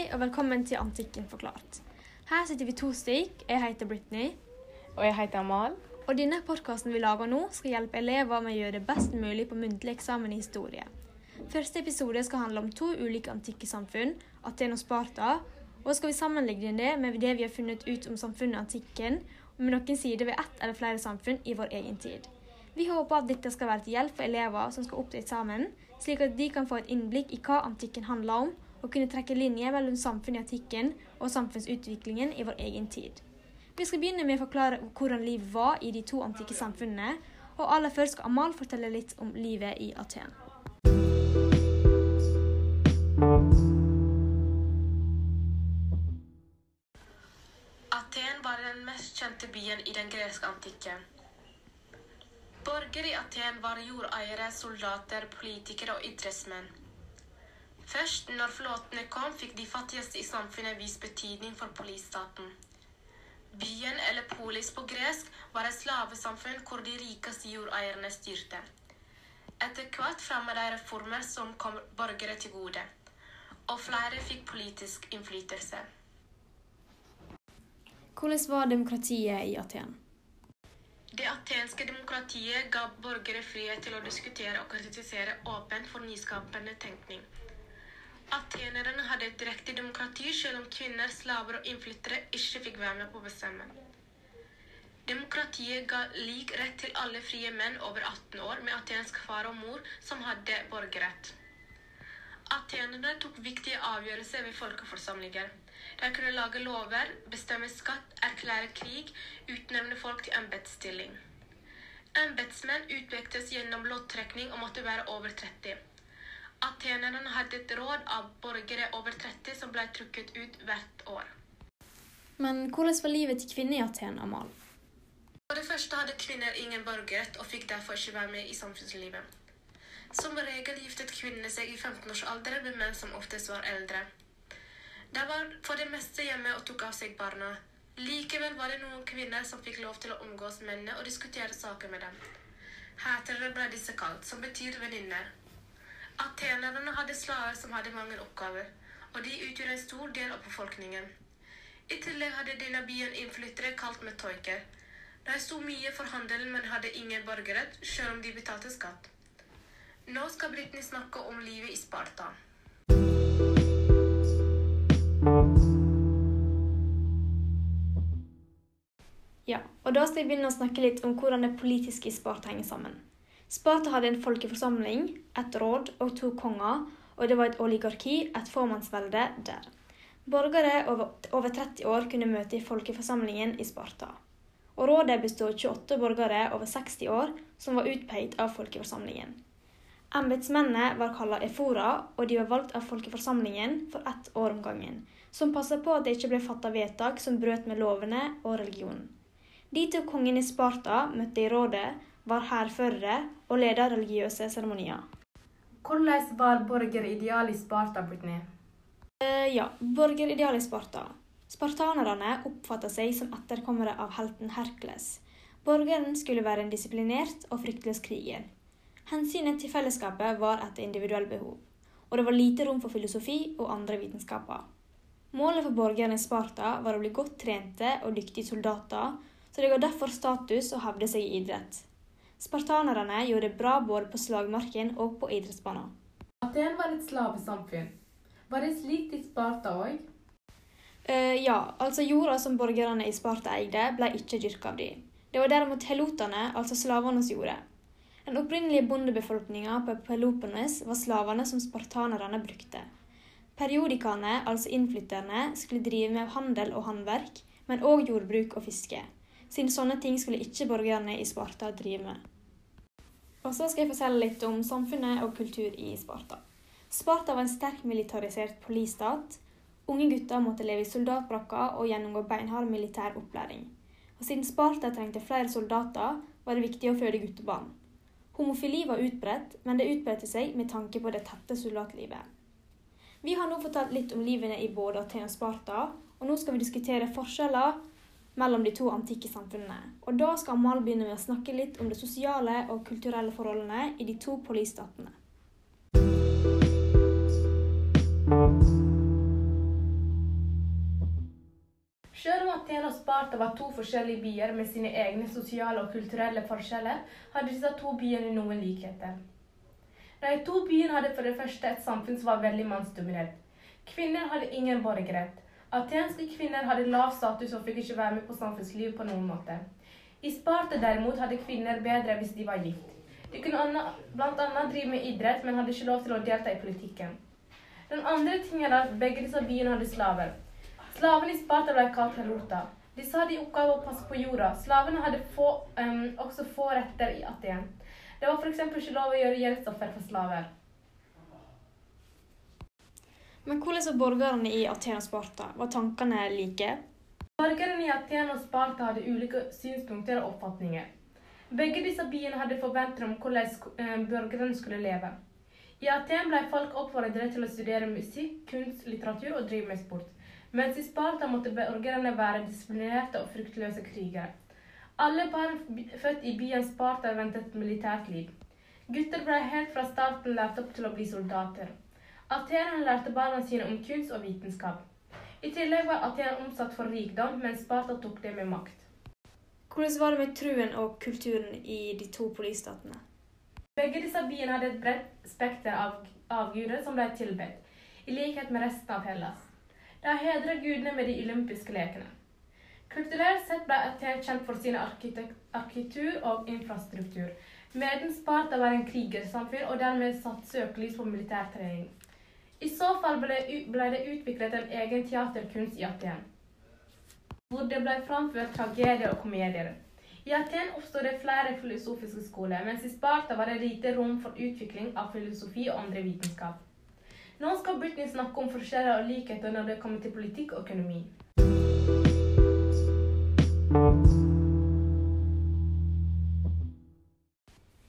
Hei og velkommen til Antikken forklart. Her sitter vi to stykk. Jeg heter Brittany. Og jeg heter Amal. Og denne podkasten vi lager nå, skal hjelpe elever med å gjøre det best mulig på muntlig eksamen i historie. Første episode skal handle om to ulike antikke samfunn, Aten og Sparta. Og skal vi sammenligne det med det vi har funnet ut om samfunnet antikken, og med noen sider ved ett eller flere samfunn i vår egen tid. Vi håper at dette skal være til hjelp for elever som skal opp til eksamen, slik at de kan få et innblikk i hva antikken handler om, og kunne trekke linjer mellom samfunnet i antikken og samfunnsutviklingen i vår egen tid. Vi skal begynne med å forklare hvordan livet var i de to antikke samfunnene, og aller først skal Amal fortelle litt om livet i Aten. Aten var den mest kjente byen i den greske antikken. Borgere i Aten var jordeiere, soldater, politikere og idrettsmenn. Først når flåtene kom, fikk de fattigste i samfunnet vist betydning for polisstaten. Byen, eller polis på gresk, var et slavesamfunn hvor de rikeste jordeierne styrte. Etter hvert fremmet de reformer som kom borgere til gode, og flere fikk politisk innflytelse. Hvordan var demokratiet i Aten? Det atenske demokratiet ga borgere frihet til å diskutere og kritisere åpent for nyskapende tenkning. Atenerne hadde et direkte demokrati, selv om kvinner, slaver og innflyttere ikke fikk være med på å bestemme. Demokratiet ga lik rett til alle frie menn over 18 år med atensk far og mor som hadde borgerrett. Atenerne tok viktige avgjørelser ved folkeforsamlinger. De kunne lage lover, bestemme skatt, erklære krig, utnevne folk til embetsstilling. Embetsmenn utpektes gjennom loddtrekning og måtte være over 30. Atenerne hadde et råd av borgere over 30 som ble trukket ut hvert år. Men hvordan var livet til kvinner i Aten, Amal? For det første hadde kvinner ingen borgerrett og fikk derfor ikke være med i samfunnslivet. Som regel giftet kvinnene seg i 15-årsalderen med menn som oftest var eldre. De var for det meste hjemme og tok av seg barna. Likevel var det noen kvinner som fikk lov til å omgås mennene og diskutere saker med dem. Hetere ble disse kalt, som betyr venninner. Atenerne hadde slaver som hadde mange oppgaver, og de utgjorde en stor del av befolkningen. I tillegg hadde denne byen innflyttere kalt metoiker. De sto mye for handelen, men hadde ingen borgerrett, selv om de betalte skatt. Nå skal Britney snakke om livet i Sparta. Ja, og da skal jeg begynne å snakke litt om hvordan det politiske i Sparta henger sammen. Sparta hadde en folkeforsamling, et råd og to konger, og det var et oligarki, et fåmannsvelde, der. Borgere over 30 år kunne møte i folkeforsamlingen i Sparta. Og rådet bestod av 28 borgere over 60 år som var utpekt av folkeforsamlingen. Embetsmennene var kalt efora, og de var valgt av folkeforsamlingen for ett år om gangen, som passet på at det ikke ble fattet vedtak som brøt med lovene og religionen. De to kongene i Sparta møtte i rådet, var hærførere og ledet religiøse seremonier. Hvordan var borgeridealet i Sparta, Brittany? Uh, ja, borgeridealet i Sparta. Spartanerne oppfatta seg som etterkommere av helten Herkules. Borgeren skulle være en disiplinert og fryktløs kriger. Hensynet til fellesskapet var etter individuelle behov, og det var lite rom for filosofi og andre vitenskaper. Målet for borgerne i Sparta var å bli godt trente og dyktige soldater, så det ga derfor status å hevde seg i idrett. Spartanerne gjorde det bra både på slagmarken og på idrettsbanen. Aten var et slavesamfunn. Var det slik i Sparta òg? Uh, ja, altså jorda som borgerne i Sparta eide, ble ikke dyrka av de. Det var derimot helotene, altså slavene, jorde. Den opprinnelige bondebefolkninga på Peloponnes var slavene som spartanerne brukte. Periodikane, altså innflytterne, skulle drive med handel og håndverk, men òg jordbruk og fiske. Siden sånne ting skulle ikke borgerne i Sparta drive med. Og så skal jeg fortelle litt om samfunnet og kultur i Sparta. Sparta var en sterkt militarisert polisstat. Unge gutter måtte leve i soldatbrakker og gjennomgå beinhard militær opplæring. Og siden Sparta trengte flere soldater, var det viktig å føde guttebarn. Homofili var utbredt, men det utbredte seg med tanke på det tette soldatlivet. Vi har nå fortalt litt om livene i både Aten og Sparta, og nå skal vi diskutere forskjeller mellom de to antikke samfunnene. Og da skal Amal begynne med å snakke litt om de sosiale og kulturelle forholdene i de to polistatene. Selv om Aten og Sparta var to forskjellige byer med sine egne sosiale og kulturelle forskjeller, hadde disse to byene noen likheter. De to byene hadde for det første et samfunn som var veldig mannsdominert. Kvinner hadde ingen borgerrett. Atenske kvinner hadde lav status og fikk ikke være med på samfunnslivet på noen måte. I Sparta derimot hadde kvinner bedre hvis de var gift. De kunne bl.a. drive med idrett, men hadde ikke lov til å delta i politikken. Den andre tingen er at begge disse byene hadde slaver. Slavene i Sparta ble kalt helota. Disse hadde de oppgave å passe på jorda. Slavene hadde få, um, også få retter i Aten. Det var f.eks. ikke lov å gjøre gjeldsoffer for slaver. Men hvordan var borgerne i Aten og Sparta? Var tankene like? Borgerne i Aten og Sparta hadde ulike synspunkter og oppfatninger. Begge disse byene hadde forventninger om hvordan eh, borgerne skulle leve. I Aten ble folk oppfordret til å studere musikk, kunst, litteratur og drive med sport, mens i Sparta måtte borgerne være disiplinerte og fryktløse krigere. Alle barn født i byen Sparta ventet militært liv. Gutter ble helt fra starten lært opp til å bli soldater. Atenerne lærte barna sine om kunst og vitenskap. I tillegg var Aten omsatt for rikdom, mens Sparta tok det med makt. Hvordan var det med truen og kulturen i de to polisstatene? Begge disse byene hadde et bredt spekter av avguder som ble tilbedt, i likhet med resten av Hellas. De hedret gudene med de olympiske lekene. Kulturelt sett ble Aten kjent for sin arkitektur og infrastruktur, mens Sparta var en krigersamfunn og dermed satt søkelys på militærtrening. I så fall ble, det utviklet en egen teaterkunst i Aten, hvor det ble framført tragedier og komedier. I Aten oppstod det flere filosofiske skoler, mens i Sparta var det lite rom for utvikling av filosofi og andre vitenskap. Nå skal Britney snakke om forskjeller og likheter når det kommer til politikk og økonomi.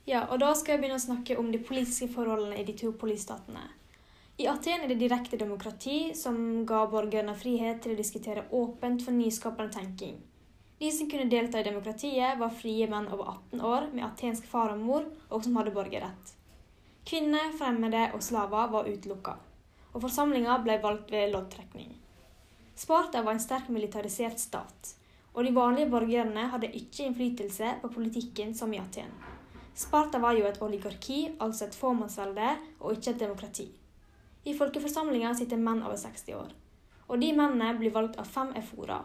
Ja, og da skal jeg begynne å snakke om de politiske forholdene i de to polisstatene. I Aten er det direkte demokrati som ga borgerne frihet til å diskutere åpent for nyskapende tenking. De som kunne delta i demokratiet, var frie menn over 18 år med atensk far og mor, og som hadde borgerrett. Kvinner, fremmede og slaver var utelukka, og forsamlinga ble valgt ved loddtrekning. Sparta var en sterk militarisert stat, og de vanlige borgerne hadde ikke innflytelse på politikken som i Aten. Sparta var jo et oligarki, altså et fåmannsvelde, og ikke et demokrati. I folkeforsamlinga sitter menn over 60 år. Og de mennene blir valgt av fem eforer.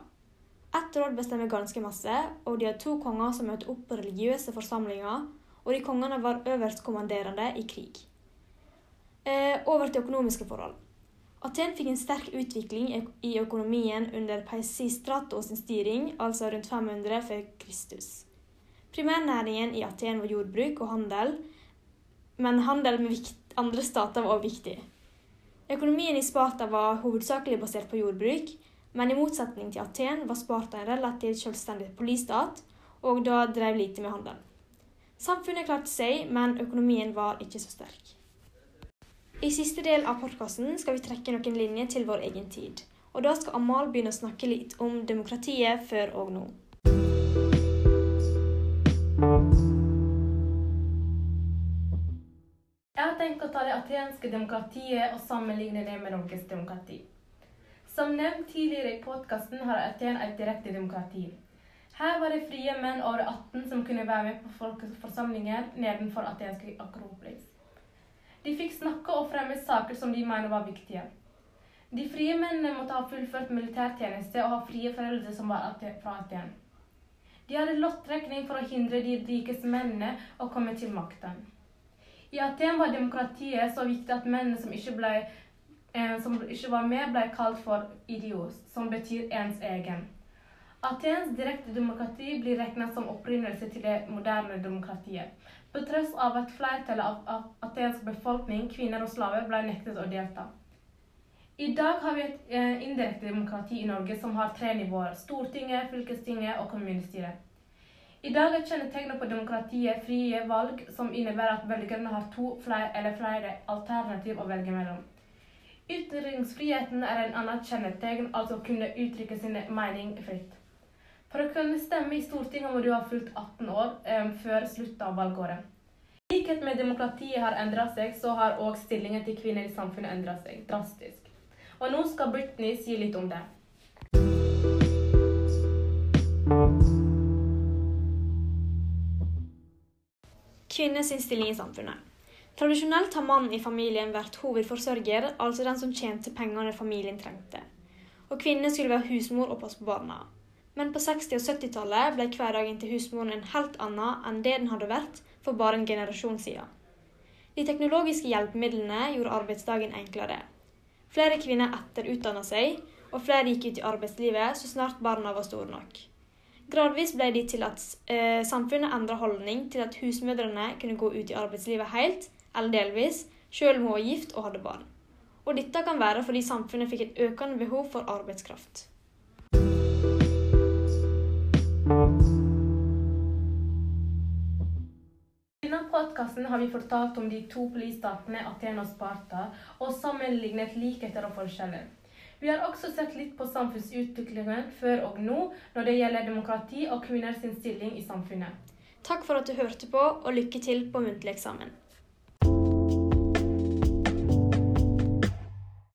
Ett råd bestemmer ganske masse, og de har to konger som møter opp på religiøse forsamlinger, og de kongene var øverstkommanderende i krig. Eh, over til økonomiske forhold. Aten fikk en sterk utvikling i økonomien under Peisistratos styring, altså rundt 500 før Kristus. Primærnæringen i Aten var jordbruk og handel, men handel med andre stater var også viktig. Økonomien i Sparta var hovedsakelig basert på jordbruk, men i motsetning til Aten var Sparta en relativt selvstendig polistat, og da drev lite med handel. Samfunnet klarte seg, men økonomien var ikke så sterk. I siste del av podkasten skal vi trekke noen linjer til vår egen tid. Og da skal Amal begynne å snakke litt om demokratiet før og nå. Tenkt å ta det atenske demokratiet og sammenligne det med Norges demokrati. Som nevnt tidligere i podkasten har Aten et direkte demokrati. Her var det frie menn over 18 som kunne være med på folkeforsamlinger nedenfor atenske Akropolis. De fikk snakke og fremme saker som de mener var viktige. De frie mennene måtte ha fullført militærtjeneste og ha frie foreldre som var fra Aten. De hadde lottrekning for å hindre de rikeste mennene å komme til makten. I Aten var demokratiet så viktig at mennene som ikke, ble, eh, som ikke var med, ble kalt for idios, som betyr ens egen. Atens direkte demokrati blir regnet som opprinnelse til det moderne demokratiet, på tross av at flertallet av, atensk befolkning, kvinner og slaver, ble nektet å delta. I dag har vi et eh, indirekte demokrati i Norge som har tre nivåer Stortinget, fylkestinget og kommunestyret. I dag er kjennetegnet på demokratiet frie valg, som innebærer at velgerne har to flere, eller flere alternativ å velge mellom. Ytringsfriheten er en annen kjennetegn, altså å kunne uttrykke sin mening fritt. For å kunne stemme i Stortinget må du ha fylt 18 år um, før slutten av valgåret. I likhet med demokratiet har endret seg, så har òg stillingen til kvinner i samfunnet endret seg drastisk. Og nå skal Britney si litt om det. Kvinners stilling i samfunnet. Tradisjonelt har mannen i familien vært hovedforsørger, altså den som tjente pengene familien trengte. Og kvinnene skulle være husmor og passe på barna. Men på 60- og 70-tallet ble hverdagen til husmoren en helt annen enn det den hadde vært for bare en generasjon siden. De teknologiske hjelpemidlene gjorde arbeidsdagen enklere. Flere kvinner etterutdanna seg, og flere gikk ut i arbeidslivet så snart barna var store nok. Gradvis ble det til at eh, samfunnet endra holdning til at husmødrene kunne gå ut i arbeidslivet helt eller delvis, selv om hun var gift og hadde barn. Og dette kan være fordi samfunnet fikk et økende behov for arbeidskraft. Podkasten har vi fortalt om de to politistatene Aten og Sparta, og sammenlignet likheter og forskjeller. Vi har også sett litt på samfunnsutviklingen før og nå når det gjelder demokrati og kvinners stilling i samfunnet. Takk for at du hørte på, og lykke til på muntlig eksamen.